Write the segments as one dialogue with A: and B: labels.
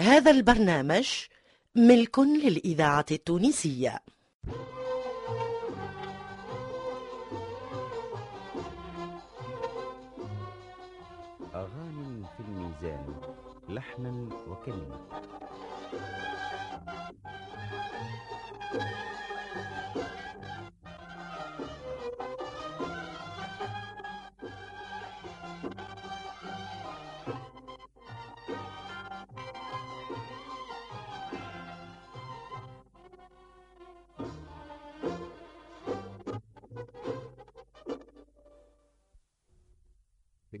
A: هذا البرنامج ملك للإذاعة التونسية.
B: أغاني في الميزان لحنا وكلمة.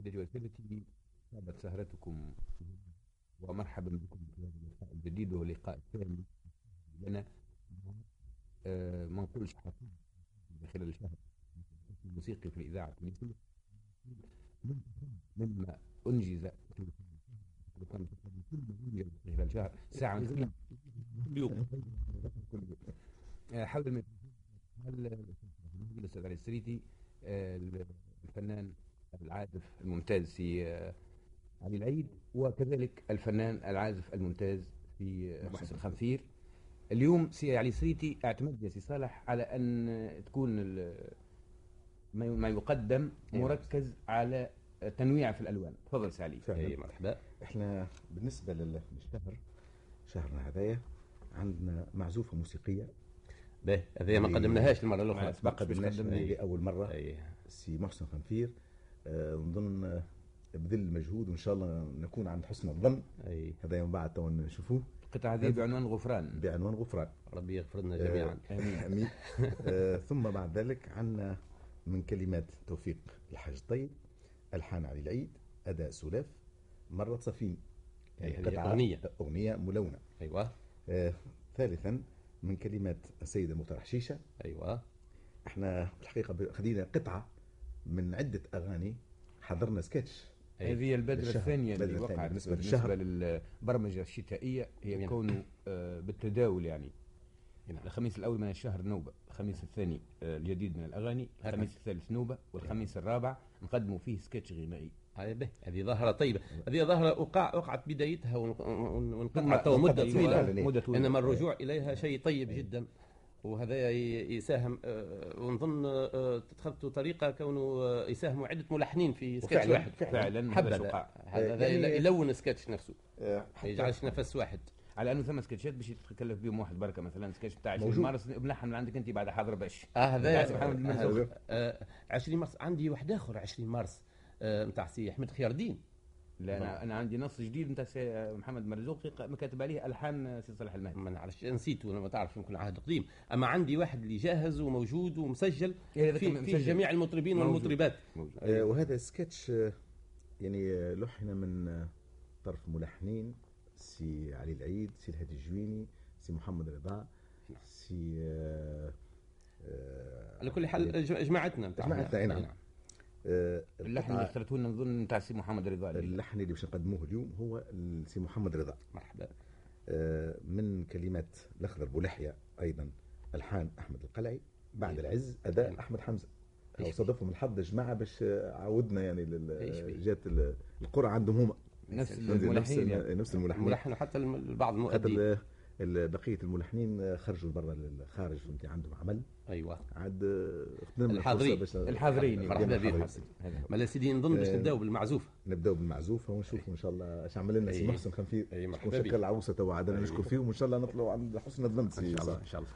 C: سيدتي وسادتي طابت سهرتكم. ومرحبا بكم في هذا اللقاء الجديد وهو اللقاء الثاني لنا. آه، ما نقولش خلال شهر الموسيقي في الإذاعة التونسية مما أنجز خلال شهر ساعة. كل يوم كل يوم آه، حول هل الأستاذ علي السريتي آه، الفنان العازف الممتاز في آه، علي العيد وكذلك الفنان العازف الممتاز في آه، محسن خنفير اليوم سي علي سريتي اعتمد يا سي صالح على أن تكون ما يقدم
D: أيوة.
C: مركز على التنويع في الألوان. تفضل سي علي.
B: أي مرحبا.
D: إحنا بالنسبة لل- للشهر شهرنا هذايا عندنا معزوفة موسيقية.
B: باهي هذه ما قدمناهاش
C: ما سبقش باش
D: قدمناش
C: قدمنا.
D: لأول مرة.
B: أي.
D: سي محسن خنفير آه، نظن آه، بذل مجهود وإن شاء الله نكون عند حسن الظن.
B: أي.
D: هذا من بعد تو نشوفوه.
C: القطعه هذه بعنوان غفران.
D: بعنوان غفران.
B: ربي يغفر لنا جميعا.
D: آمين. آه، ثم بعد ذلك عندنا من كلمات توفيق الحاج طيب ألحان علي العيد أداء سلاف مرة صفين.
B: هذه
D: قطعة-
B: أغنية.
D: أغنية ملونة.
B: أيوة.
D: آه، ثالثا من كلمات السيدة مطرح شيشة.
B: أيوة.
D: إحنا الحقيقة ب- خدينا قطعة من عدة أغاني حضرنا سكتش.
C: هذه هي البدرة
D: للشهر.
C: الثانية اللي وقعت
D: بالنسبة
C: بالنسبة,
D: للشهر.
C: للبرمجة الشتائية هي
B: جميل.
C: كونه آه، بالتداول يعني
B: نعم.
C: الخميس الأول من الشهر نوبة الخميس الثاني آه، الجديد من الأغاني
B: هكذا.
C: الخميس الثالث نوبة والخميس الرابع نقدموا فيه سكتش غنائي
B: هذه ظاهرة طيبة هذه ظاهرة وقع وقعت بدايتها ون- ون- ونقطع
D: ثم-
B: تو مدة
D: وقعت
B: طويلة
D: فعلاً.
C: مدة طويلة
B: إنما الرجوع إليها شيء طيب جدا وهذا يساهم آه، ونظن آه، اتخذتوا طريقة كونه آه، يساهموا عدة ملحنين في سكتش
D: وفعلاً-
B: واحد.
C: فعلا
B: حب
C: هذا
D: يعني-
B: يلون السكتش نفسه.
D: آه،
B: ما يجعلش نفس واحد.
C: على أنه ثم سكتشات باش يتكلف بهم واحد بركة مثلا سكتش بتاع 20
D: موجود.
C: مارس ملحن من عندك أنت بعد حاضر باش.
B: آه هذا
C: بتاع محمد بن
B: هذا-
C: مرزوق.
B: آه، 20 مارس عندي واحد آخر 20 مارس نتاع سي أحمد خير الدين
C: لا أنا أنا عندي نص جديد نتاع سي- محمد مرزوقي كاتب عليه ألحان سي صالح المهدي.
B: ما نعرفش نسيته أنا ما تعرف يمكن عهد قديم. أما عندي واحد اللي جاهز وموجود ومسجل
C: إيه،
B: في, في. جميع المطربين
C: موجود.
B: والمطربات.
D: آه، وهذا سكتش آه، يعني آه، لحن من آه، طرف ملحنين سي علي العيد سي الهادي الجويني سي محمد رضا سي آه، آه،
B: على كل حال جماعتنا.
D: جماعتنا، أي نعم. آه،
C: اللحن اللي اخترته لنا نظن نتاع سي محمد رضا
D: اللحن اللي باش نقدموه اليوم هو سي محمد رضا.
B: مرحبا.
D: آه، من كلمات الأخضر بولحية أيضا الحان أحمد القلعي بعد
B: أيوة.
D: العز أداء
B: أيوة. أحمد
D: حمزة. صادفهم الحظ جماعة باش عودنا يعني جات ال- القرى عندهم هما.
C: نفس يعني.
D: ال- نفس الملحنين.
B: ملحن وحتى الم- بعض المؤدين.
D: بقية الملحنين خرجوا برا للخارج فهمتي عندهم عمل
B: أيوه
D: عاد آه،
B: الحاضرين.
C: الحاضرين
B: مرحبا
D: مرحبا
B: بهم
D: بهم.
C: هذا.
B: ما لا سيدي نظن باش
D: آه.
B: نبداو بالمعزوفه
D: نبداو بالمعزوفه ونشوفوا إن شاء الله إيش عمل لنا سي
B: أي.
D: محسن خنفير شكون
B: بك.
D: شكل العروسة تو عاد. نشكر فيهم وإن شاء الله نطلعوا عند حسن الظن
B: إن شاء الله. إن شاء الله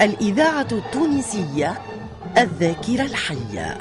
A: الإذاعة التونسية الذاكرة الحية.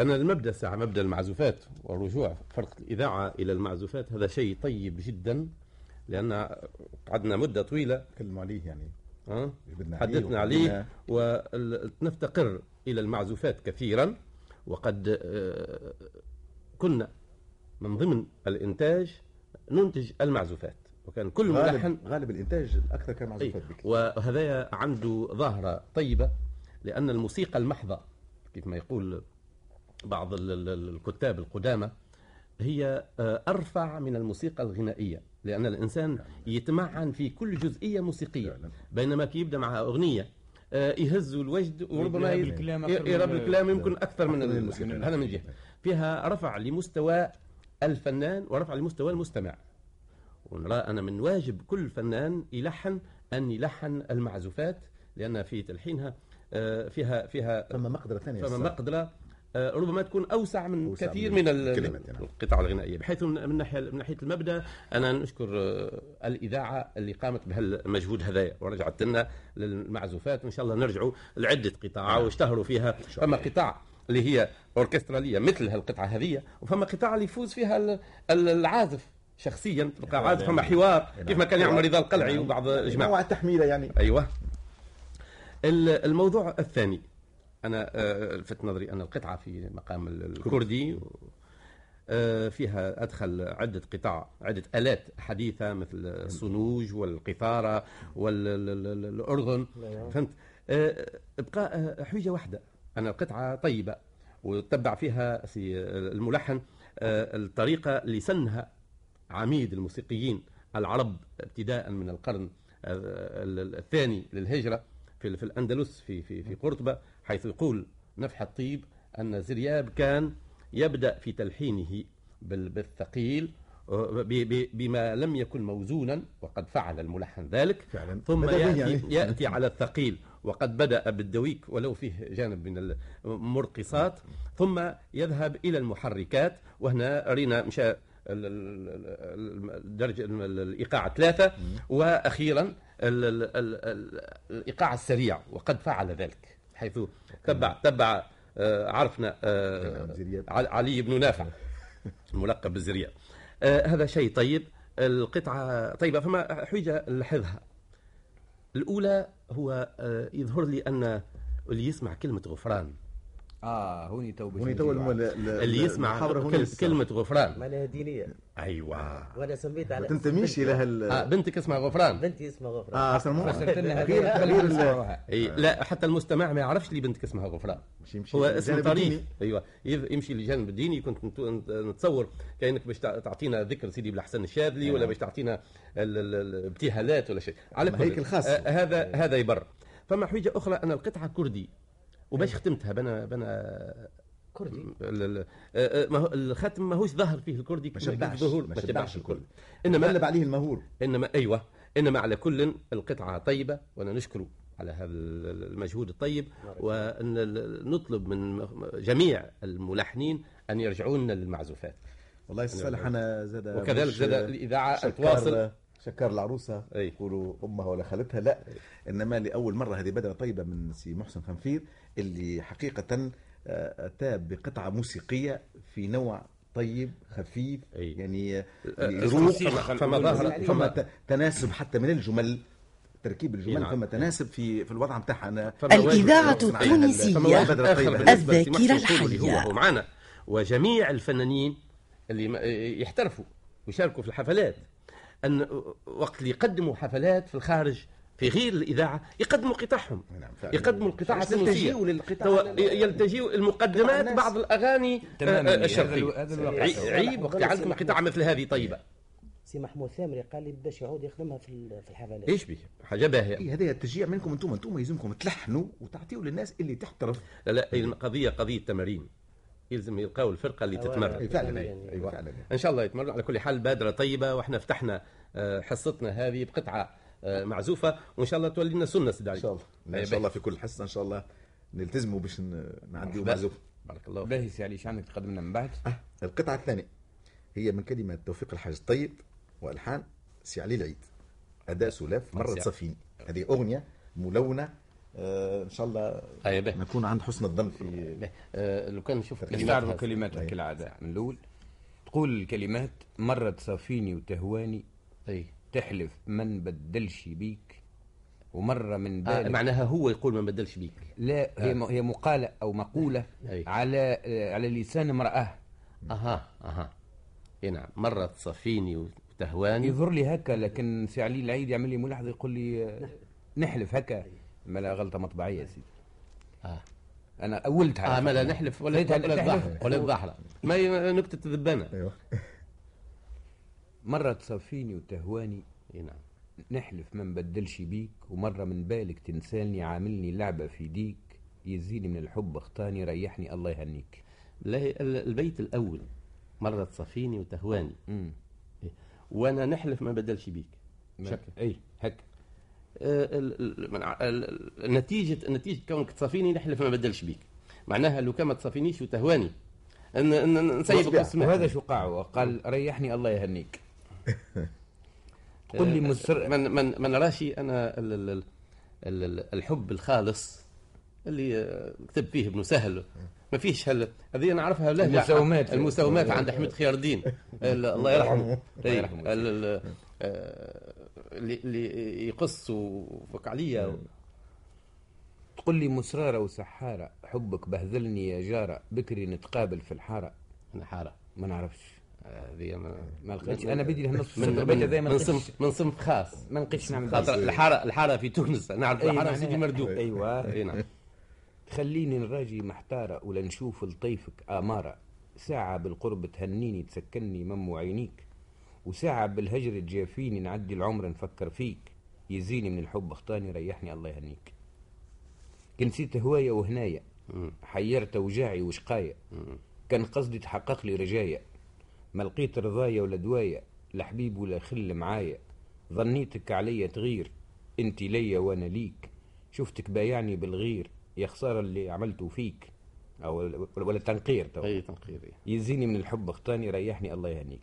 B: أنا المبدأ ساعة مبدأ المعزوفات والرجوع فرق الإذاعة إلى المعزوفات هذا شيء طيب جدا لأن قعدنا مدة طويلة.
D: تكلموا عليه يعني.
B: أه؟ حدثنا عليه ونفتقر إلى المعزوفات كثيرا وقد آه، كنا من ضمن الإنتاج ننتج المعزوفات وكان كل ملحن
D: غالب, غالب الانتاج الاكثر كان معزوفات
B: وهذا عنده ظاهرة طيبة لأن الموسيقى المحضة كيف ما يقول بعض ال- ال- ال- الكتاب القدامى هي آه، أرفع من الموسيقى الغنائية لأن الإنسان يتمعن في كل جزئية موسيقية. بينما كي يبدأ مع أغنية آه، يهز الوجد وربما
C: يراب
B: ي-
C: الكلام
B: يمكن أكثر من الموسيقى. هذا من جهة فيها رفع لمستوى الفنان ورفع لمستوى المستمع ونرى أنا من واجب كل فنان يلحن أن يلحن المعزوفات لأن في تلحينها آه، فيها فيها
D: فما مقدرة ثانية
B: فما. مقدرة ربما تكون أوسع من
D: أوسع
B: كثير
D: من
B: من. القطع الغنائية. بحيث من ناحية من ناحية المبدأ أنا نشكر آه، الإذاعة اللي قامت بهالمجهود هذايا. ورجعت لنا للمعزوفات. وإن شاء الله نرجعوا لعدة قطاع واشتهروا فيها. فما قطاع اللي هي أوركسترالية مثل هالقطعة هذه وفما قطاع اللي يفوز فيها ال- ال- العازف شخصيا. تلقى عازف فما حوار كيف ما كان يعمل رضا القلعي وبعض الجماعة
D: نوع التحميله يعني.
B: أيوه. ال- الموضوع الثاني. أنا آه، لفت نظري أن القطعة في مقام ال- الكردي آه، فيها أدخل عدة قطع عدة آلات حديثة مثل الصنوج والقيثاره والارغن فهمت؟ آه، ابقاء حجه واحدة. ان القطعة طيبة وتبع فيها سي الملحن الطريقة اللي سنها عميد الموسيقيين العرب ابتداء من القرن ال- الثاني للهجرة في في الأندلس في في في قرطبة. حيث يقول نفح الطيب أن زرياب كان يبدأ في تلحينه بال- بالثقيل بما لم يكن موزونا وقد فعل الملحن ذلك
D: فعلا.
B: ثم يأتي,
D: يعني.
B: يأتي على الثقيل وقد بدأ بالدويك ولو فيه جانب من المرقصات ثم يذهب إلى المحركات وهنا رينا مشى ال- ال- ال- الدرجة ال- الإيقاع ثلاثة وأخيرا ال- ال- ال- ال- الإيقاع السريع وقد فعل ذلك حيث تبع تبع آه، عرفنا آه،. عل- علي بن نافع الملقب بالزرياب. آه، هذا شيء طيب. القطعة طيبة فما حجة لحظها الأولى هو يظهر لي أن اللي يسمع كلمة غفران.
C: آه هوني تو
D: هوني تو
B: اللي يسمع. كلمة غفران.
E: معناها دينية.
B: أيوة.
E: وأنا سميت على
D: ما تنتميش إلى هال
B: آه بنتك اسمها غفران.
E: بنتي اسمها غفران.
D: آه أصلا مو
C: فسرت
D: غير غير
B: لا حتى المستمع ما يعرفش لي بنتك اسمها غفران.
D: مش يمشي
B: هو
D: للجانب
B: اسم طريف.
D: الديني.
B: أيوه يمشي للجانب الديني. كنت نت- نت- نتصور كأنك باش تع- تعطينا ذكر سيدي بالحسن الشاذلي ولا باش تعطينا ال- ال- ال- الابتهالات ولا شيء. على كل
D: هيك الخاصة.
B: آه هذا هذا يبر فما حجه أخرى. ان القطعة كردي وباش ختمتها بنا بنا
E: كردي.
B: آه، آه، ما هو الختم ماهوش ظهر فيه الكردي
D: ما شبعش. ما
B: شبعش الكل انما
D: غلب عليه المهور
B: انما أيوه. إنما على كل القطعة طيبة وأنا نشكره على هذا المجهود الطيب وأن نطلب من جميع الملحنين أن يرجعوا لنا للمعزوفات.
D: والله صالح أنا زاد
B: وكذلك زاد الإذاعة
D: شكر
B: تواصل
D: شكر العروسه. يقولوا أمها ولا خالتها. لا إنما لأول مرة هذه بدره طيبة من سي محسن خنفير اللي حقيقة آه، اتى بقطعة موسيقية في نوع طيب خفيف
B: أي.
D: يعني
B: آه،
D: يروق
B: فما- ظهر
D: فما
B: فما
D: تناسب حتى من الجمل تركيب الجمل
B: نعم.
D: فما تناسب في في الوضع نتاعها
B: أنا
A: الذاكرة
B: لسي محسن الخولي هو معنا. وجميع الفنانين اللي ما- يحترفوا ويشاركوا في الحفلات أن وقت اللي يقدموا حفلات في الخارج في غير الإذاعة يقدموا قطعهم.
D: نعم،.
B: يقدموا القطاع التونسيه
D: يلتجئوا
B: المقدمات. بعض الأغاني
C: تماماً.
B: آه،
C: الواقع.
B: عي- عيب وقت عندكم قطاع مثل هذه طيبة.
E: سي محمود ثامري قال لي بداش يعود يخدمها في ال- في الحفلات.
B: إيش به حاجة باهية.
D: إيه هذا التشجيع منكم أنتم. أنتم يلزمكم تلحنوا وتعطيوا للناس اللي تحترف.
B: لا لا هي القضية قضية تمارين يلزم يلقاو الفرقة اللي تتمرن.
D: اي فعلا.
E: يعني.
D: أيوه فعلا.
B: إن شاء الله يتمرن. على كل حال بادرة طيبة وإحنا فتحنا آه، حصتنا هذه بقطعة آه، معزوفة. وإن شاء الله تولي لنا سنة سيدي علي.
D: إن شاء الله. إن شاء الله في كل حصة إن شاء الله نلتزموا باش ن- نعديوا معزوف
B: بارك الله فيك.
C: باهي سي علي شو عندك تقدم لنا من بعد؟
D: آه القطعة الثانية هي من كلمة توفيق الحاج الطيب وألحان سي علي العيد. أداء سلاف
B: مرة.
D: تصافيني هذه أغنية ملونة آه إن شاء الله
B: أي به.
D: نكون عند حسن الظن في.
B: آه، لو كان نشوف
C: نستعرض
B: كلمات
C: كلماتها كالعادة من الأول. تقول الكلمات مرة تصافيني وتهواني.
B: أي.
C: تحلف ما نبدلش بيك ومرة من
B: آه
C: بالك.
B: معناها هو يقول ما بدلش بيك.
C: لا هي م- هي مقالة أو مقولة
B: أي.
C: على آه، على لسان امرأة.
B: أها أها. إي نعم. مره تصافيني وتهواني.
C: يظهر لي هكا لكن سي علي العيد يعمل لي ملاحظة يقول لي آه، نحلف هكا. ما لا غلطة مطبعية يا سيدي.
B: آه.
C: أنا أولتها.
B: آه ما لا نحلف ولا
C: خليتها
B: ولا الظهر ما نكته ذبانه
D: أيوه.
C: مرة تصافيني وتهواني.
B: إي نعم.
C: نحلف ما نبدلش بيك ومرة من بالك تنساني عاملني لعبة في ديك. يزيني من الحب اختاني ريحني الله يهنيك.
B: لا البيت الأول مره تصفيني وتهواني.
C: امم
B: إيه. وأنا نحلف ما بدلش بيك. شكل
C: اي هك.
B: آه، نتيجة نتيجة كونك تصافيني نحلف ما بدلش بيك. معناها لو كان ما تصافينيش وتهواني. ان نسيبك
C: وهذا شو قاعه قال ريحني الله يهنيك. قل لي مصر
B: من من ما نراش أنا ال- ال- ال- ال- الحب الخالص اللي آه، كتب فيه ابن سهل. ما فيش هل هذه أنا أعرفها لهجة
C: المساومات.
B: المساومات عند أحمد خيار الدين ال- الله يرحمه.
C: الله يرحمه.
B: ال- آه، اللي اللي يقص وفك عليا
C: تقول لي مصرارة وسحارة حبك بهذلني يا جارة بكري نتقابل في الحارة.
B: أنا حارة.
C: ما نعرفش.
B: هذه ما
C: لقيتش أنا بدي نص
B: من من, من صنف من صنف خاص.
C: ما لقيتش نعمل
B: خاطر. الحاره الحارة في تونس. نعرف
C: الحارة
B: سيدي مردوك
C: أيوه.
B: أي نعم.
C: خليني نراجي محتارة ولا نشوف لطيفك آمارة. ساعة بالقرب تهنيني تسكني مم عينيك وساعة بالهجر تجافيني نعدي العمر نفكر فيك. يزيني من الحب اختاني ريحني الله يهنيك. كنسيت هواية وهناية
B: مم.
C: حيرت وجاعي وشقاية كان قصدي تحقق لي رجاية ما لقيت رضايا ولا دواية لا حبيب ولا خل معايا. ظنيتك عليا تغير انت ليا وأنا ليك. شفتك بايعني بالغير يا خسارة اللي عملته فيك. أو ولا تنقير تو.
B: أي تنقير.
C: يزيني من الحب اخطاني ريحني الله يهنيك.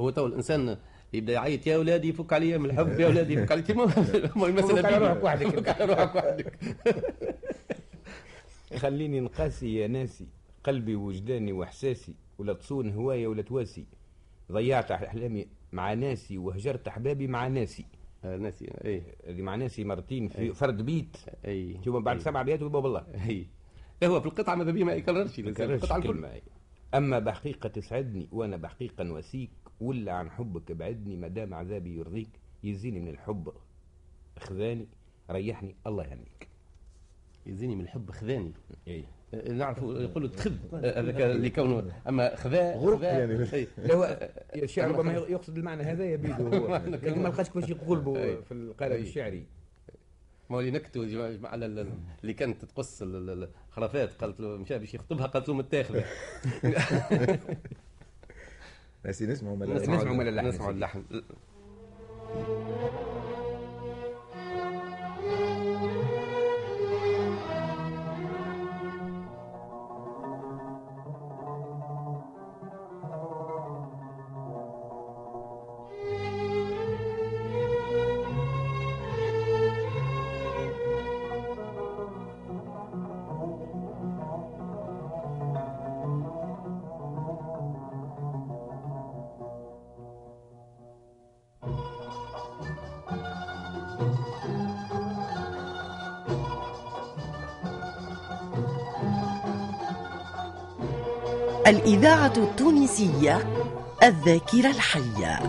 B: هو تو الإنسان يبدأ يعيط يا أولادي فك عليا من الحب يا أولادي فك عليا المسألة
C: فك على. روحك وحدك.
B: فك على روحك وحدك.
C: خليني نقاسي يا ناسي قلبي وجداني وإحساسي. ولا تصون هواية ولا تواسي. ضيعت أحلامي مع ناسي وهجرت أحبابي مع ناسي.
B: آه، ناسي اي
C: هذه مع ناسي مرتين في فرد بيت.
B: اي
C: شوف بعد
B: أي.
C: سبع بيات وباب الله.
B: اي لا هو في القطعة ماذا بيه ما يكررش القطعة الكل.
C: أما بحقيقة تسعدني وأنا بحقيقة نواسيك ولا عن حبك ابعدني ما دام عذابي يرضيك. يزيني من الحب خذاني ريحني الله يهنيك.
B: يزيني من الحب خذاني.
C: إيه.
B: آه، نعرفوا يقولوا تخذ آه، هذاك اللي كونه أما خذا
D: غرق يعني.
C: هو الشعر ربما يقصد المعنى هذا يبيده هو. لكن ما لقاش كيفاش يقول به في القالب الشعري.
B: ما هو اللي نكتوا على ال- اللي كانت تقص ال- ال- الخرافات قالت له مشى باش يخطبها قالت له متاخذه
D: ناسي نسمعوا ملا
C: نسمعوا
A: الإذاعة التونسية الذاكرة الحية.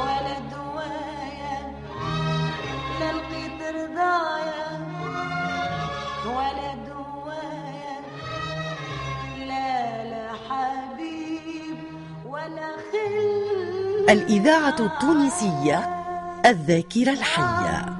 F: ولا دوايا لا لقيت رضايا ولا دوايا لا لا حبيب ولا خل
A: الإذاعة التونسية الذاكرة الحية.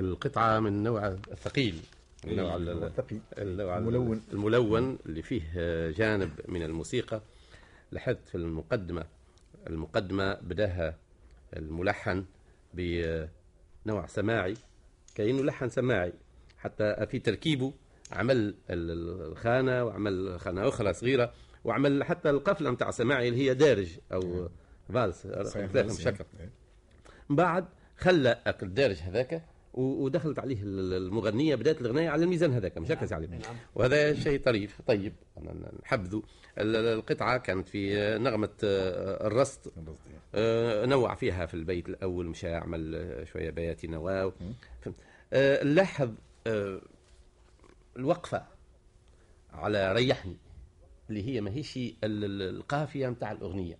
B: القطعة من النوع الثقيل النوع ال-
D: الثقيل.
B: النوع
D: الملون.
B: الملون اللي فيه جانب من الموسيقى لاحظت في المقدمة المقدمة بدأها الملحن بنوع سماعي كأنه لحن سماعي حتى في تركيبه عمل ال- الخانة وعمل خانة أخرى صغيرة وعمل حتى القفلة متاع سماعي اللي هي دارج أو فالس
D: صحيح،
B: مشكل
D: إيه.
B: من بعد خلى الدارج هذاك ودخلت عليه ال- المغنية بدات الغنايه على الميزان هذاك مش هكا عليه وهذا شيء طريف. طيب نحبذه ال- القطعة كانت في نغمة آه، الرصد. آه، نوع فيها في البيت الأول مشى عمل آه، شوية بياتي نواة. نلاحظ الوقفة على ريحني اللي هي ماهيش ال- ال- القافية نتاع الأغنية.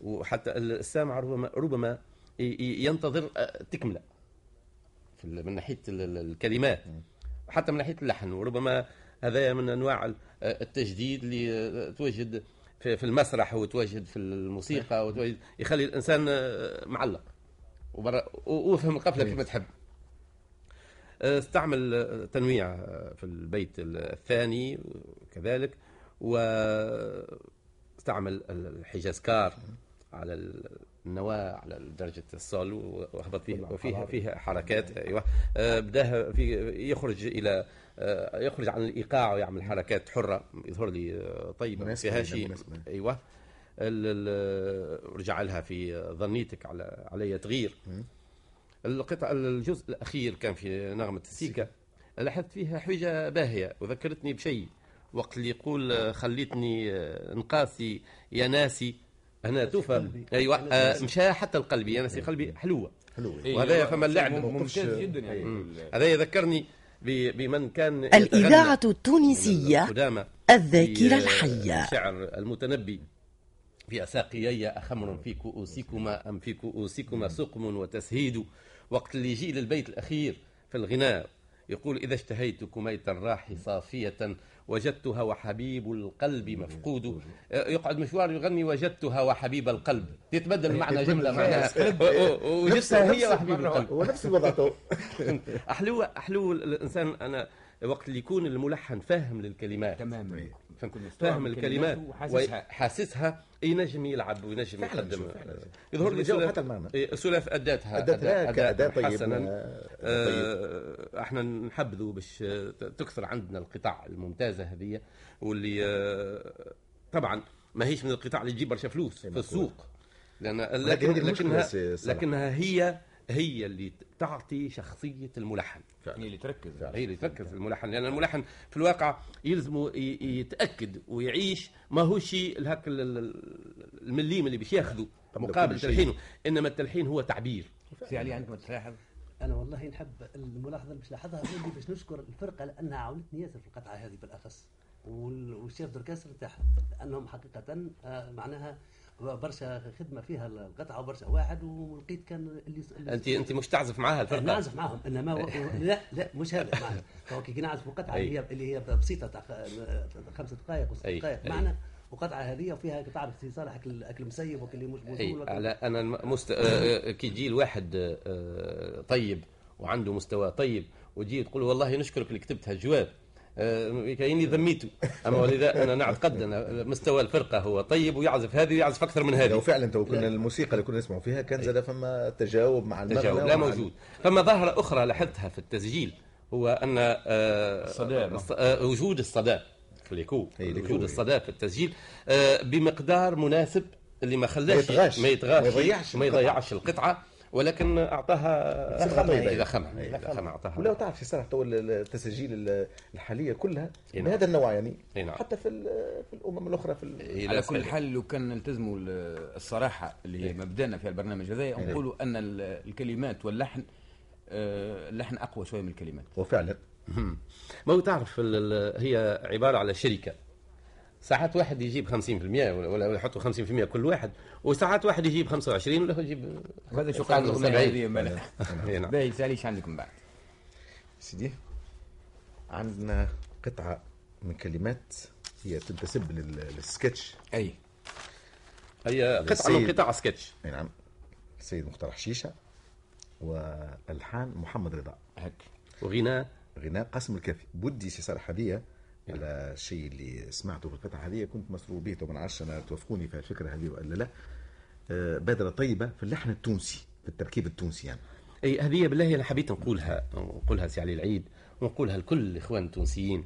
B: وحتى السامع ربما ربما ينتظر تكملة. في من ناحية ال- ال- الكلمات. حتى من ناحية اللحن وربما هذا من أنواع ال- التجديد اللي آه، توجد في المسرح وتوجد في الموسيقى وتوجد يخلي الإنسان آه، معلق. وفهم القفله كيف تحب. آه، استعمل تنويع في البيت الثاني كذلك واستعمل الحجازكار على النواه على درجة الصول وهبط فيه وفيها فيها حركات أيوه. آه، بدأها في يخرج إلى آه، يخرج عن الإيقاع ويعمل حركات حرة يظهر لي آه، طيبة ما فيها شيء. أيوه. رجع لها في ظنيتك على علي تغيير. القطع الجزء الأخير كان في نغمة السيكا. لاحظت فيها حجة باهية وذكرتني بشيء. وقت اللي يقول خليتني نقاسي يا ناسي. هنا توفى.
E: أيوه
B: آه، مشى حتى القلبي أنا سي قلبي حلوة.
D: حلو
C: إيه،
B: وهذا فما اللعب.
C: جدا يعني. ال-
B: هذا يذكرني بمن كان
A: الإذاعة التونسية
B: القدامى
A: الذاكرة الحية.
B: شعر المتنبي في أساقيي أخمر في كؤوسكما أم في كؤوسكما سقم وتسهيد. وقت اللي يجي للبيت الأخير في الغناء يقول إذا اشتهيت كميت الراح صافية. وجدتها وحبيب القلب مفقود. يقعد مشوار يغني وجدتها وحبيب القلب. تتبدل المعنى جملة معناها. وجدتها هي وحبيب القلب.
D: هو نفس الوضع تو.
B: أحلو أحلو الإنسان أنا وقت اللي يكون الملحن فاهم للكلمات.
C: تماما
B: فاهم الكلمات
C: وحاسسها.
B: ينجم يلعب وينجم يقدم.
D: فعلاً.
B: يظهر لي
D: حتى المعنى.
B: إيه، سلف اداتها
D: أداتها كأداة طيب
B: حسنا.
D: آه، طيب.
B: آه، إحنا نحبذوا باش آه، تكثر عندنا القطع الممتازة هذه واللي آه، طبعا ما هيش من القطاع اللي تجيب برشا فلوس في السوق. لأن لكن لكنها. لكنها هي هي اللي تعطي شخصية الملحن.
C: هي اللي تركز.
B: هي اللي تركز في الملحن لأن الملحن في الواقع يلزم يتأكد ويعيش ما هو شيء هاك ال- ال- المليم اللي باش ياخذه مقابل. تلحينه. إنما التلحين هو تعبير.
C: سي علي عندك ما تلاحظ
E: أنا والله نحب الملاحظة اللي باش لاحظها اللي باش نشكر الفرقة لأنها عاونتني ياسر في القطعه هذه بالأخص وال- وال chef d'orchestre تاعها لأنهم حقيقة آه، معناها برشا خدمة فيها القطعة وبرشا واحد ولقيت كان اللي اللي-
B: انت انت مش تعزف معاها الفرقة
E: نعزف معهم إنما و... لا لا مش هذا فهو كي نعزف قطعه. اللي هي اللي هي بسيطة تاع خمس دقائق وست. دقائق. معنا وقطعة هذه وفيها تعرف في صالح اكل أكل مسيب وكل اللي مش موزون
B: على أنا مست... آه، آه، كي يجي الواحد آه، طيب وعنده مستوى طيب وتجي تقول والله نشكرك اللي كتبتها الجواب آه، كايني ذميته أما ولذا أنا نعتقد أن مستوى الفرقة هو طيب ويعزف هذه ويعزف أكثر من
D: لو
B: هذه
D: فعلا تو كنا الموسيقى اللي كنا نسمعوا فيها كان زاد فما تجاوب مع المغنى
B: تجاوب لا موجود فما ظاهرة أخرى لاحظتها في التسجيل هو أن آه،
C: الصدى.
B: الص- آه، وجود الصدى في اليكو
D: إي، اليكو،
B: وجود
D: إي.
B: الصدى في التسجيل بمقدار مناسب اللي ما خلاش
D: ما يطغاش.
B: ما
D: يضيعش
B: ما. يضيعش القطعة ولكن
D: خمها إي،
B: إذا خمها أعطاها.
D: ولا تعرف في صراحة تو التسجيل الحالية كلها
B: إي نعم.
D: بهذا النوع يعني
B: إي نعم.
D: حتى في ال- في الأمم الأخرى في
C: على كل. حال لو كان نلتزموا ال- الصراحة اللي هي مبدأنا في البرنامج هذا نقولوا أن ال- الكلمات واللحن آه، اللحن أقوى شوية من الكلمات.
D: وفعلا.
B: ما هو تعرف هي عبارة على شركة. ساعات واحد يجيب 50% ولا ولا يحطوا 50% كل واحد. وساعات واحد يجيب 25 ولا هو يجيب
C: وهذا شو قاعد الاغنيه
B: 70.
C: هذه امبارح
B: إي نعم.
C: باهي سألي إيش عندك من بعد.
D: سيدي عندنا قطعة من كلمات هي تنتسب لل- للسكتش.
C: أي.
B: هي قطعة من. قطع سكتش.
D: إي نعم. السيد مختار حشيشه والحان محمد رضا.
C: هك
B: وغناء.
D: غناء قاسم الكافي. بدي سي صالح هديه على الشيء اللي سمعته في القطعة هذه كنت مسرور به وما نعرفش أنا توافقوني في الفكرة هذه ولا لا؟ آه، بادره طيبة في اللحن التونسي في التركيب التونسي يعني.
B: أي هذه بالله أنا حبيت نقولها نقولها سي علي العيد ونقولها لكل الاخوان التونسيين.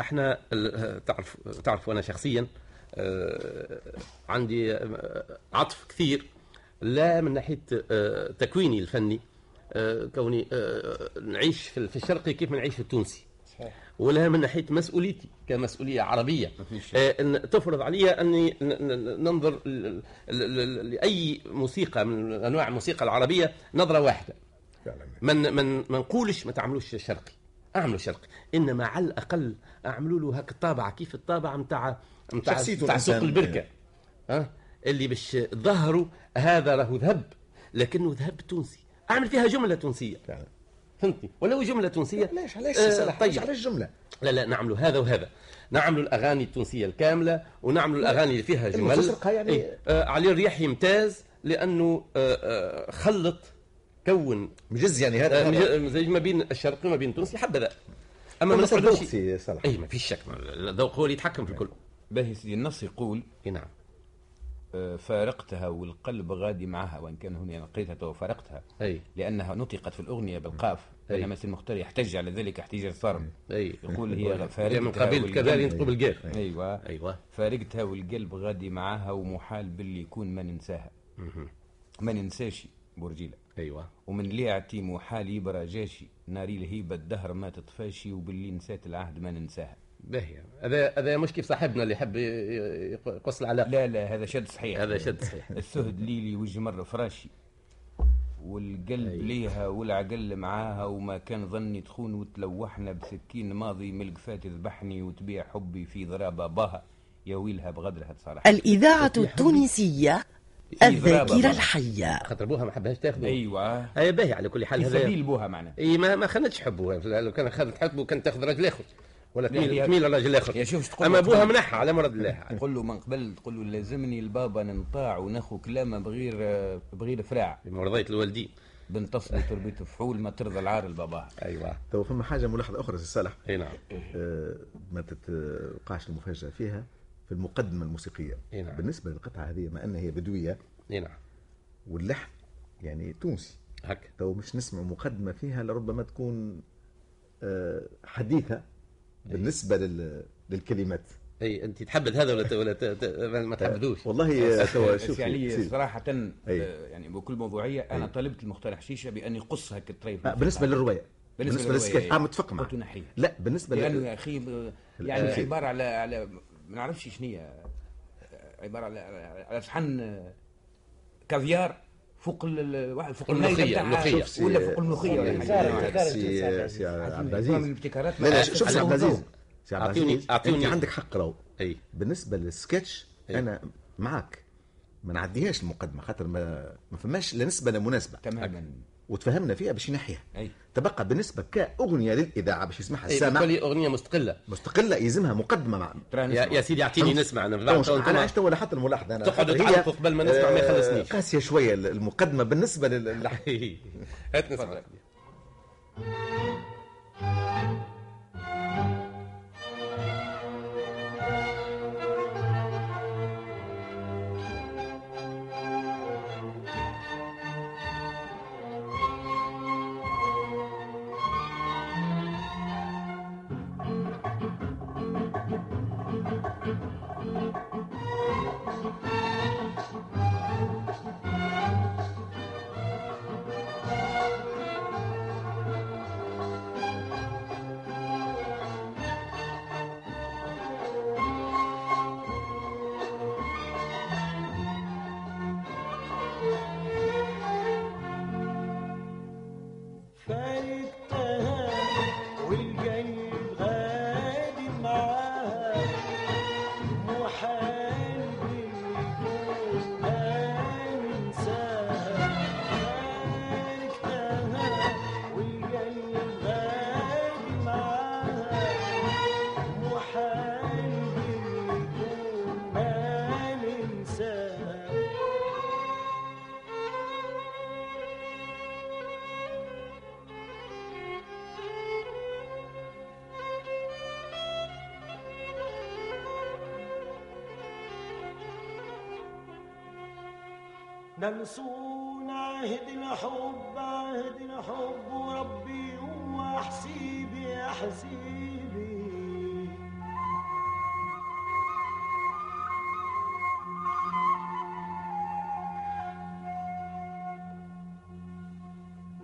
B: إحنا ال- تعرف تعرف أنا شخصيا آه، عندي آه، عطف كثير لا من ناحية آه، تكويني الفني آه، كوني آه، نعيش في في الشرقي كيف ما نعيش في التونسي. ولا من ناحية مسؤوليتي كمسؤولية عربية. آه، إن تفرض علي أني ننظر لأي موسيقى من أنواع الموسيقى العربية نظرة
D: واحدة.
B: من من ما نقولش ما تعملوش شرقي. أعملوا شرقي. إنما على الأقل أعملوا له هاك الطابعة. كيف الطابعة نتاع نتاع سوق. البركة؟ ها؟ اللي باش ظهروا هذا راهو ذهب لكنه ذهب تونسي. أعمل فيها جملة تونسية.
D: فعلا.
B: فهمتني؟ ولو جملة تونسية؟
D: علاش علاش
B: آه، طيب.
D: علاش الجمله
B: لا لا نعملوا هذا وهذا. نعملوا الأغاني التونسية الكاملة ونعملوا الأغاني اللي فيها جمل.
D: يعني-
B: إيه. آه علي الرياح يمتاز لأنه آه آه خلط كون
D: مجز يعني
B: آه
D: هذا.
B: زي ما بين الشرقي وما بين التونسي حبذا أما ما
D: صلاح.
B: اي ما فيش شك. الذوق هو اللي يتحكم في الكل.
C: باهي سيدي النص يقول
B: اي نعم.
C: آه، فارقتها والقلب غادي معها وإن كان هنا لقيتها تو فارقتها.
B: أي.
C: لأنها نطقت في الأغنية بالقاف.
B: أي.
C: بينما سي المختار يحتج على ذلك احتجاج صارم
B: أي.
C: يقول هي فارقتها
B: من قبيل كذلك تقول بالجاف
C: أيوه.
B: أيوه.
C: فارقتها والقلب غادي معاها ومحال باللي يكون ما ننساها. ما ننساش بورجيله
B: أيوه.
C: ومن ليعتي محال يبرى جاشي ناري الهيبة الدهر ما تطفاشي وباللي نسات العهد ما ننساها.
B: باهي هذا هذا مش كيف صاحبنا اللي يحب يقص العلاقه
C: لا لا هذا شد صحيح.
B: هذا شد صحيح.
C: السهد ليلي وجه مرة فراشي. والقلب ليها والعقل معاها وما كان ظني تخون وتلوحنا بسكين ماضي ملك فات ذبحني وتبيع حبي في ضرابة باها. يا ويلها بغدرها صراحة.
A: الإذاعة التونسية الذاكرة الحية.
B: خاطر بوها ما حبهاش تاخذه.
C: أيوه.
B: هي باهي على كل حال هذا
C: سبيل بوها معنا
B: إي ما ما خلتش حبه لو كان خلت حبه كان تاخذ راجل آخر. ولا
C: لا،
B: تميل تميل اخر
C: يا شوف تقول
B: أما
C: له
B: بوها
C: قبل-
B: منحها على مرض الله.
C: تقول له من قبل تقول له لازمني البابا ننطاع وناخو كلامه بغير بغير فراع.
B: مرضية الوالدين.
C: بنتصل تربية فحول ما ترضى العار البابا.
B: أيوه.
D: تو فما حاجة ملاحظة أخرى سي صالح.
B: إي نعم.
D: آه، ما تتوقعش المفاجأة فيها في المقدمة الموسيقية.
B: إي نعم.
D: بالنسبة للقطعة هذه ما أنها هي بدوية.
B: إي نعم.
D: واللحن يعني تونسي.
B: هكا
D: تو مش نسمع مقدمة فيها لربما تكون آه، حديثة. بالنسبة لل... للكلمات.
B: اي أنت تحبذ هذا ولا ت... ولا ت... ما تحبذوش؟
D: والله تو شوف
C: يعني صراحة
D: أي.
C: آه، يعني بكل موضوعية أنا طلبت المختار حشيشة بأن يقص هكا الطريف.
D: آه، بالنسبة للرواية.
C: بالنسبة
D: بالنسبة للسكتش
C: للرواية،
D: آه متفق معك. لا بالنسبة
C: لأنه
D: لل...
C: يا أخي ب-
D: ال-
C: يعني. عبارة على على ما نعرفش شنو هي. عبارة على على صحن آه، كافيار. فوق واحد فوق
D: سي-
C: ولا فوق الملوخية ولا حاجة.
E: كارثة.
D: سي سي عبد
C: من
D: العزيز. لا شوف سي عبد العزيز. سي عبد. أنت عندك حق راهو.
B: أي.
D: بالنسبة للسكتش. أنا معك ما نعديهاش المقدمة خاطر ما ما فماش لا نسبة لا مناسبة.
C: تماما.
D: وتفهمنا فيها باش ينحيها
C: أي.
D: تبقى بالنسبة كأغنية للإذاعة باش يسمعها
B: اي
D: السامع.
B: بالكل أغنية مستقلة.
D: مستقلة يلزمها مقدمة مع
B: يا. يا سيدي
D: أعطيني؟
B: نسمع
D: أنا أنا عشت ولا حتى الملاحظة أنا.
B: تقعد تعلق قبل ما نسمع ما
D: آه،
B: يخلصنيش.
D: قاسية شوية المقدمة بالنسبة لل
B: هات نسمع.
G: ننسون عهد الحب عهد الحب وربي هو حسيبي يا حسيبي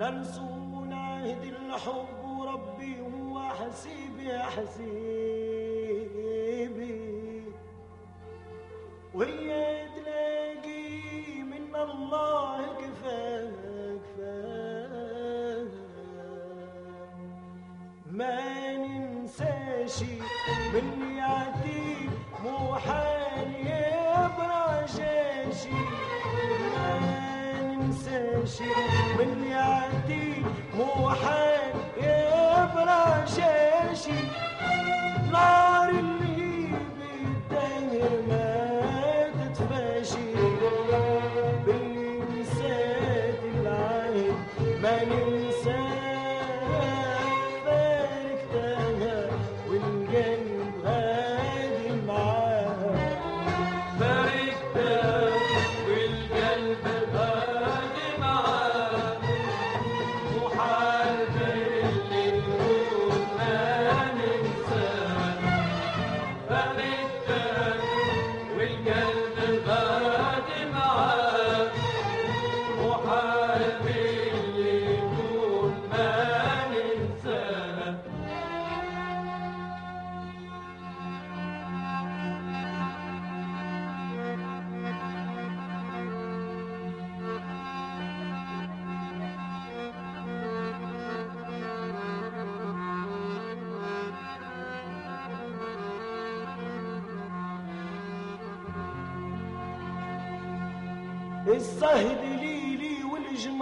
G: ننسون عهد الحب وربي هو حسيبي يا حسيبي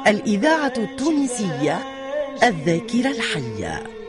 G: الإذاعة التونسية الذاكرة الحية.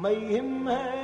H: ما يهمك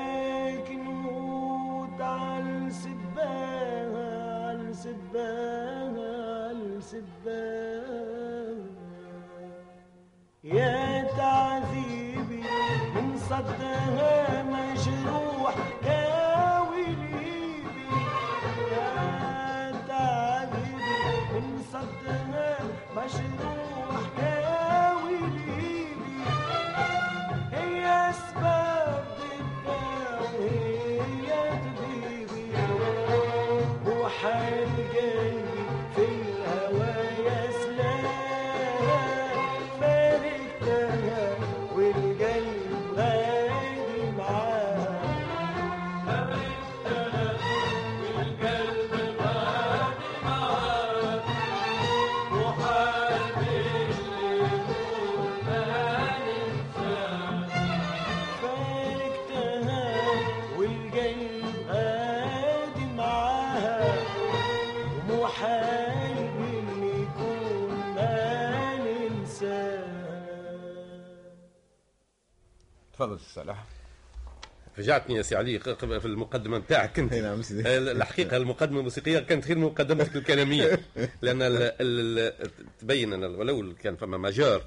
B: فجعتني يا سي علي في المقدمة نتاعك
D: أي نعم،
B: الحقيقة المقدمة الموسيقية كانت خير من مقدمتك الكلامية لأن ال ال تبين أن ولو كان فما majeur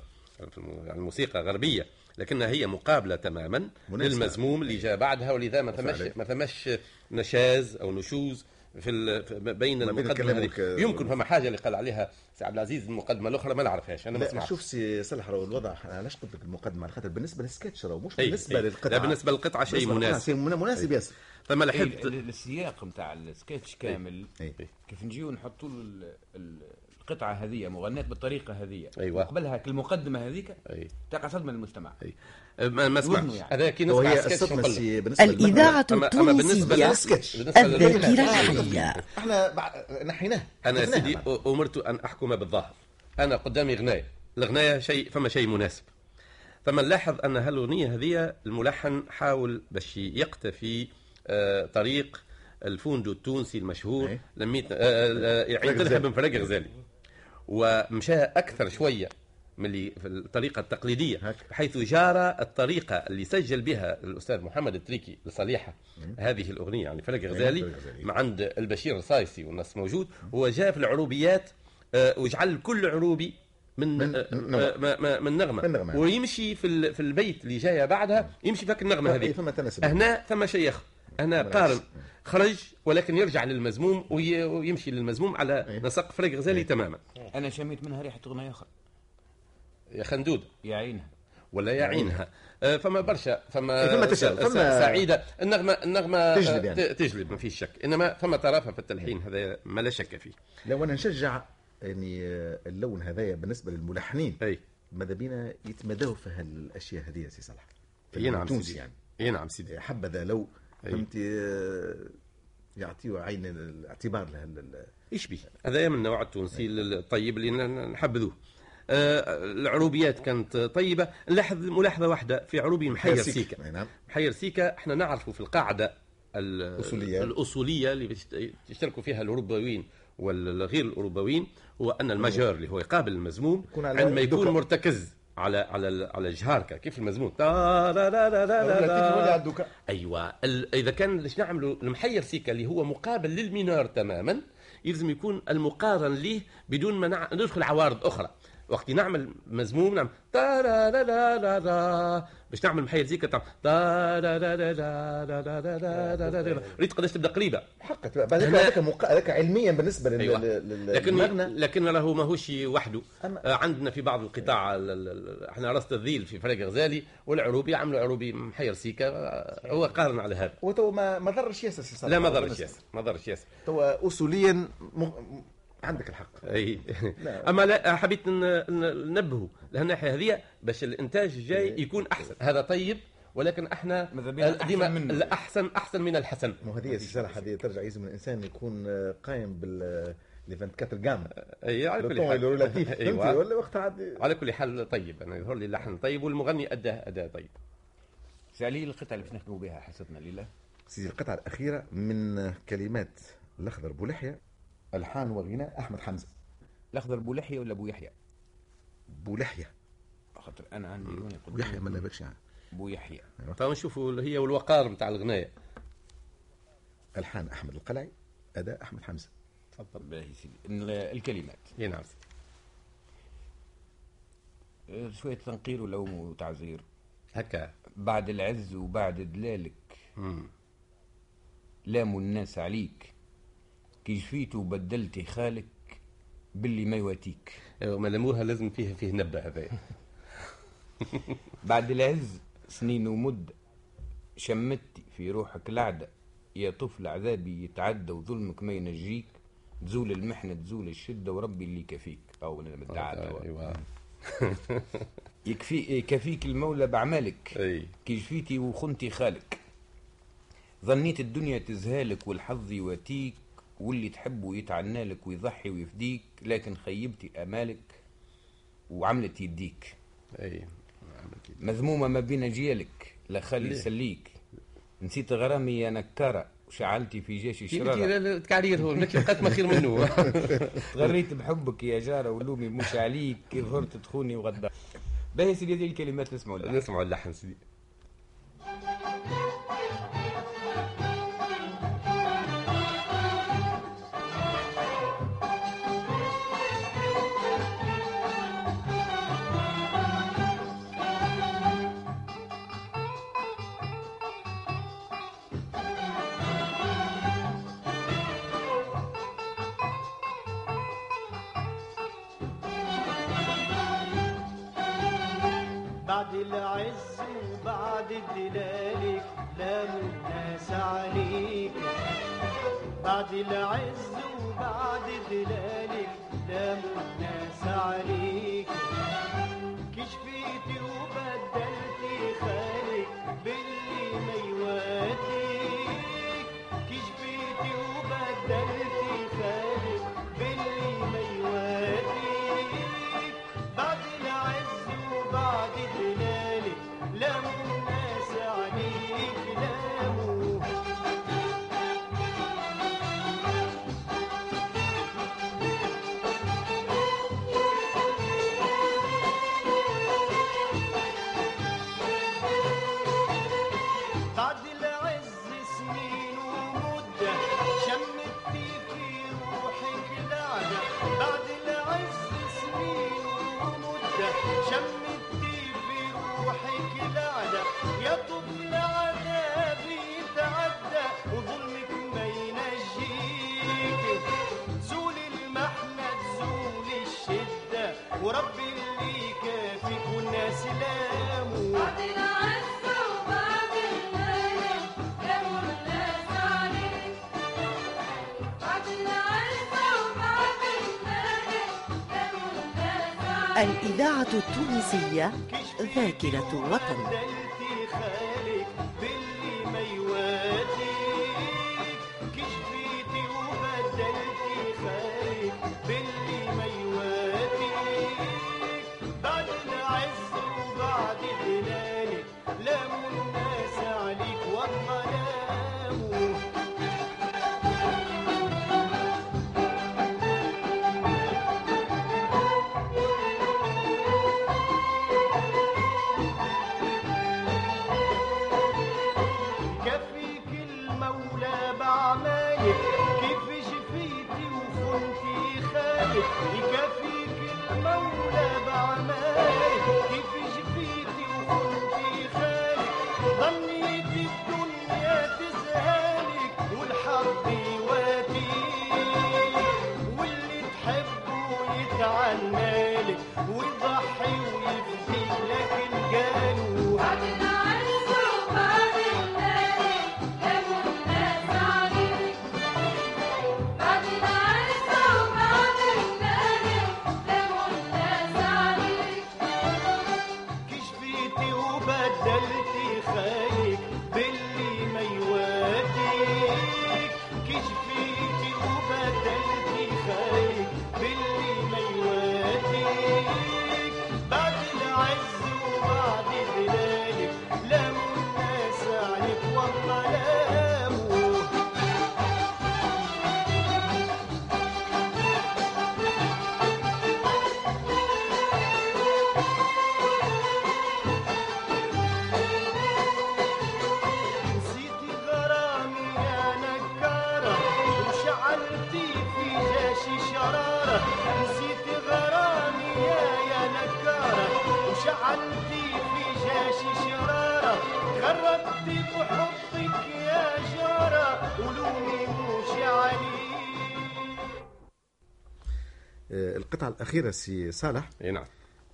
B: يعني الموسيقى غربيه لكنها هي مقابلة تماما
D: مناسبة.
B: للمزموم اللي جاء بعدها ولذا ما ثمش. ما ثمش نشاز أو نشوز في بين
D: ما بين
B: المقدمة هذه. يمكن فما حاجة اللي قال عليها سي عبد العزيز المقدمه الأخرى ما نعرفهاش أنا ما سمعتش.
D: شوف سي صالح راهو الوضع أنا علاش قلت لك المقدمة؟ على خاطر بالنسبة للسكتش راهو مش
B: أي،
D: بالنسبة
B: أي.
D: للقطعه
B: لا بالنسبة للقطعه شيء مناسب.
D: مناسب ياسر.
B: ثم
C: إيه،
B: لحقت
C: ال- السياق نتاع السكتش كامل
D: أي.
C: كيف نجيو نحطوا له ال- ال- القطعه هذه مغنات بالطريقة هذه
B: أيوة.
C: قبلها المقدمه هذيك
B: أي.
C: تقع صدمة للمجتمع
B: أي. ما ما سمعتش
C: يعني.
B: هذا كي نسمع الصدمة بالنسبة. بالنسبة لل-
A: الذاكرة الحية
D: إحنا بع- نحيناه أنا
B: سيدي. أمرت أن أحكم بالظاهر أنا قدامي غناية الغناية شيء فما شيء مناسب فما نلاحظ أن هالأغنية هذه الملحن حاول باش يقتفي آه، طريق الفوندو التونسي المشهور. لميت آه، يعيط لها. بن فرق غزالي ومشى أكثر شوية من اللي في الطريقة التقليدية
D: هك.
B: حيث جار الطريقة اللي سجل بها الأستاذ محمد التريكي لصالحها هذه الأغنية يعني فرق غزالي. مع عند البشير الصايسي والناس موجود هو جاء في العروبيات آه، وجعل كل عروبي من
D: من
B: آه،
D: نغمة.
B: آه، من نغمة
D: من نغمة.
B: ويمشي في في البيت اللي جاية بعدها يمشي فيك
D: النغمة
B: هذه
D: ثم تناسب
B: هنا ثم شيء
D: بالعكس.
B: قارن خرج ولكن يرجع للمزموم وي- ويمشي للمزموم على
D: أي.
B: نسق فرق غزالي تماما.
C: أنا شميت منها ريحة اغنيه أخرى
B: يا خندود.
C: يا عينها.
B: ولا يعينها آه، فما برشا فما
D: إيه، فما فما-
B: سعيدة. النغمة النغمة
D: تجلب يعني.
B: تجلب ما فيش شك. إنما فما طرافة في التلحين هذا ما لا شك فيه.
D: لو أنا نشجع يعني آه، اللون هذايا بالنسبة للملحنين
B: أي.
D: ماذا بينا يتمادوا في هالأشياء هذه يا سي صلاح؟ في
B: إي نعم سيدي.
D: يعني.
B: إي نعم سيدي.
D: حبذا لو. فهمتي؟ آه، يعطيوا عين الاعتبار لها
B: إيش به هذا من النوع التونسي الطيب اللي نحبذوه. آه، العروبيات كانت طيبة. نلاحظ ملاحظة واحدة في عروبي محير سيكا.
D: نعم.
B: محير سيكا إحنا نعرفه في القاعدة ال-
D: الأصولية.
B: الأصولية اللي يشتركوا فيها الاوروبيين والغير الاوروبيين هو أن الماجور اللي هو يقابل المزموم عندما يكون. مرتكز. على على على الجهاركه كيف را. أيوه. ال- إذا كان باش نعملوا المحير سيكا اللي هو مقابل للمينار تماما يلزم يكون المقارن ليه بدون ما نع- ندخل عوارض أخرى. وقت نعمل مزموم نعمل تا را را را را باش نعمل محير سيكا تعمل تا را را را را را را را را را را را. ريت قداش تبدا قريبه
D: حقك هذاك هذاك علميا بالنسبة لل-
B: أيوة. لكن لكن راهو ماهوش وحده آه، عندنا في بعض القطاع ال- ال- ال- إحنا راس الذيل في فريق غزالي والعروبي عملوا عروبي محير سيكا آه، هو قارن على هذا
D: وتو ما ضرش ياسر
B: لا ما ضرش ياسر ما ضرش ياسر
D: تو اصوليا. عندك الحق. أي.
B: أما لا حبيت ننبهوا لهالناحيه هذه باش الإنتاج الجاي يكون أحسن. هذا طيب ولكن إحنا
C: ماذا بينا؟ أحسن
B: ديما
C: منه.
B: الأحسن أحسن من الحسن.
D: مو هذه صلاح هذه ترجع يلزم الإنسان يكون آه، قايم بال لي 24 جام
B: أي على كل حال.
D: فهمتي
B: أيوه.
D: ولا وقتها عاد.
B: على كل حال طيب أنا يظهر لي اللحن طيب والمغني اداه أداء طيب.
C: سألي القطعة اللي باش نخدموا بها حصتنا لله.
D: سيدي القطعة الأخيرة من كلمات الأخضر بولحيه الحان وغناء أحمد حمزة.
C: الأخضر بو لحية ولا بو يحيى؟
D: بولحيه
C: خاطر أنا عندي هوني
D: بولحيه ما
C: قدامي
D: نبكش يعني.
C: بو يحيى.
B: تو نشوفوا هي والوقار نتاع الغنايه
D: الحان أحمد القلعي أداء أحمد حمزة.
B: تفضل
C: باهي سيدي. ال- الكلمات.
B: اي نعم.
C: آه، شوية تنقير ولوم وتعزير
B: هكا.
C: بعد العز وبعد دلالك. لاموا الناس عليك. كي جفيت وبدلتي خالك باللي ما يواتيك.
B: أيوة، ما لموها لازم فيه فيه نبه هذا.
C: بعد العز سنين ومدة شمتي في روحك العدة يا طفل عذابي يتعدى وظلمك ما ينجيك. تزول المحنة تزول الشدة وربي اللي كفيك أو أنا مدعاة
B: أيوه.
C: يكفي يكفيك المولى بعملك
B: أي.
C: كي جفيتي وخنتي خالك. ظنيت الدنيا تزهالك والحظ يواتيك. واللي تحبه يتعنالك ويضحي ويفديك لكن خيبتي أمالك وعملت يديك.
B: أي.
C: مذمومة ما بين اجيالك لا خلي؟ يسليك. نسيت غرامي يا نكارة وشعلتي في جيش الشرارة.
B: التكعرير هو المكي بقات ما خير منه.
C: تغريت بحبك يا جارة ولومي مش عليك. كي ظهرت تخوني وغدا باهي سيدي هذه الكلمات نسمعوا لها.
B: نسمعوا اللحن سيدي.
G: بعد ظلالك لا الناس عليك. بعد العز وبعد ظلالك لا الناس عليك.
A: التونسية ذاكرة وطن
G: المولى بعمالك كيف شفيتي وخنتي خالك يكفيك المولى بعمالك كيف شفيتي وخنتي خالك ظنيتي الدنيا تسهالك والحظ يواتيك. واللي تحبه يتعنالك ويضحي ويفدي لكن قالوا
D: القطعة الأخيرة سي صالح.
B: إي نعم.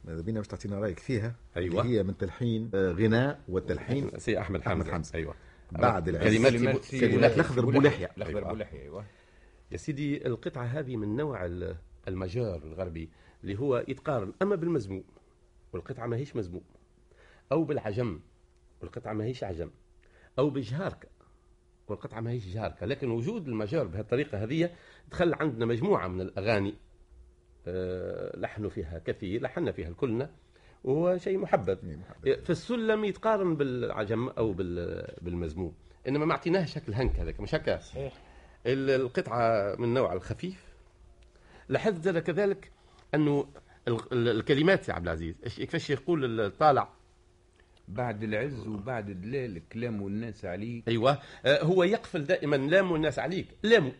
D: ماذا بينا باش تعطينا رأيك فيها؟
B: أيوة.
D: اللي هي من تلحين آه، غناء والتلحين.
B: سي أحمد
D: أحمد
B: حمزة.
D: حمزة.
B: أيوه.
D: بعد العز.
B: كلمات
C: كلمات
D: الأخضر بولحية.
C: الأخضر
B: أيوة.
C: بولحية أيوه.
B: يا سيدي القطعة هذه من نوع ال- ال majeur الغربي اللي هو يتقارن أما بالمزموم والقطعة ما هيش مزموم أو بالعجم والقطعة ما هيش عجم. أو بالجهاركة والقطعة ما هيش جهاركة. لكن وجود ال majeur بهالطريقة هذه دخل عندنا مجموعة من الأغاني آه، لحنوا فيها كثير لحنا فيها الكلنا وهو شيء محبب. في السلم يتقارن بالعجم أو بال- بالمزموم. إنما ما اعطيناه شكل هنك هذاك مش هكا؟
C: صحيح.
B: ال- القطعة من نوع الخفيف. لاحظت كذلك أنه ال- ال- الكلمات يا عبد العزيز إيش- كيفاش يقول الطالع
C: بعد العز وبعد الليل كلام الناس عليك.
B: أيوة. آه، هو يقفل دائما لاموا الناس عليك. لاموا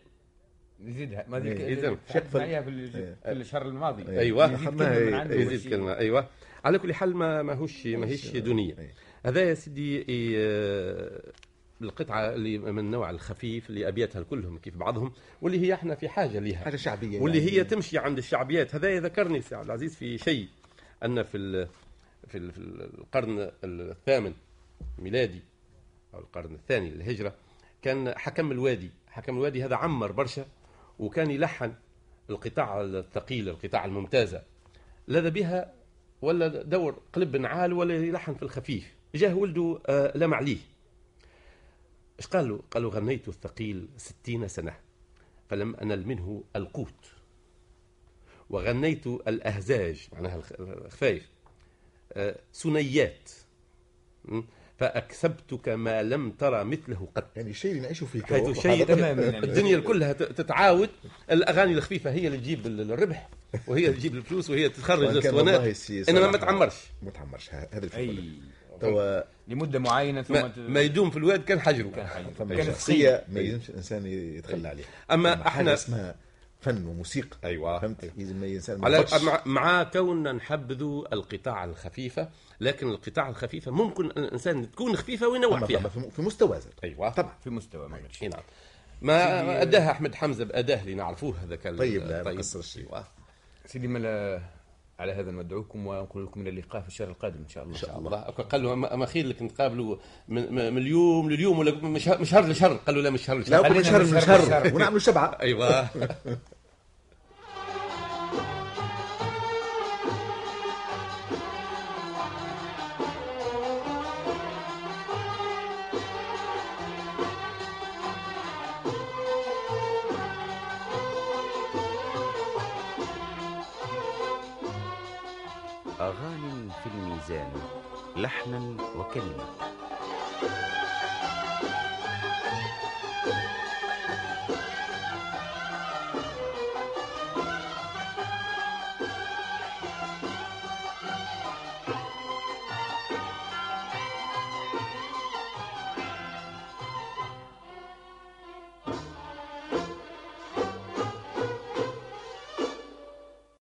C: يزيدها. ما
D: إيه.
C: ذيك
B: إذن
C: تحدث عليها في ال- في الشهر الماضي.
D: إيه.
B: أيوة.
C: يزيد
D: إيه.
B: يزيد كلمة. أيوة. على كل حال ما ماهوش ماهيش دنيا
D: إيه.
B: هذا يا سيدي القطعة اللي من النوع الخفيف اللي أبياتها كلهم كيف بعضهم واللي هي إحنا في حاجة لها
D: حاجة شعبية
B: واللي
D: يعني.
B: هي تمشي عند الشعبيات. هذا يذكرني سي عبد العزيز في شيء أن في ال في, ال في القرن الثامن ميلادي أو القرن الثاني للهجرة كان حكم الوادي. حكم الوادي هذا عمر برشا. وكان يلحن القطاع الثقيل القطاع الممتازة. لذا بها ولا دور قلب نعال ولا يلحن في الخفيف. جاه ولده آه، لم عليه إيش قال له؟ قال له غنيت الثقيل ستين سنة فلم أنل منه القوت. وغنيت الأهزاج معناها الخ- الخفايف. آه، سنيات. م? فأكسبتك ما لم ترى مثله قط
D: يعني شيء اللي نعيشوا فيه
B: حيث. شيء
C: تماماً يعني.
B: الدنيا كلها تتعاود الأغاني الخفيفة هي اللي تجيب ال- الربح وهي اللي تجيب الفلوس وهي تخرج
D: كان الأسطوانات
B: إنما ما تعمرش
D: ما تعمرش هذا الفكرة
C: أي
D: توا
C: لمدة معينة ثم
B: ما, ما يدوم في الواد كان حجره
C: كان حي.
D: فما
C: كانت
D: شخصية ما يلزمش الإنسان يتخلى عليها حاجة
B: إحنا-
D: اسمها فن وموسيقى
B: أيوة.
D: فهمت لازم الإنسان ما
B: على. مع, مع كوننا نحبذوا القطاع الخفيفة لكن القطاع الخفيفه ممكن الإنسان تكون خفيفة وينوع
D: طبعاً
B: فيها.
D: طبعاً في- مستوى زاد.
B: أيوه.
D: طبعا
C: في مستوى ما
B: نعم. ما أداها أحمد حمزة بأداة اللي نعرفوه هذاك
D: طيب، لا، ما قصرش.
B: أيوة.
C: سيدي ملا على هذا ندعوكم ونقول لكم إلى اللقاء في الشهر القادم إن شاء الله.
B: إن شاء الله. قال له اما خير لك نتقابلوا من, من اليوم لليوم ولا من شهر لشهر قالوا لا من شهر
D: لا
B: لشهر
D: شهر
C: من شهر
D: شهر
C: لشهر.
D: ونعملوا شبعة.
I: أيوه. الميزان لحنا وكلمة.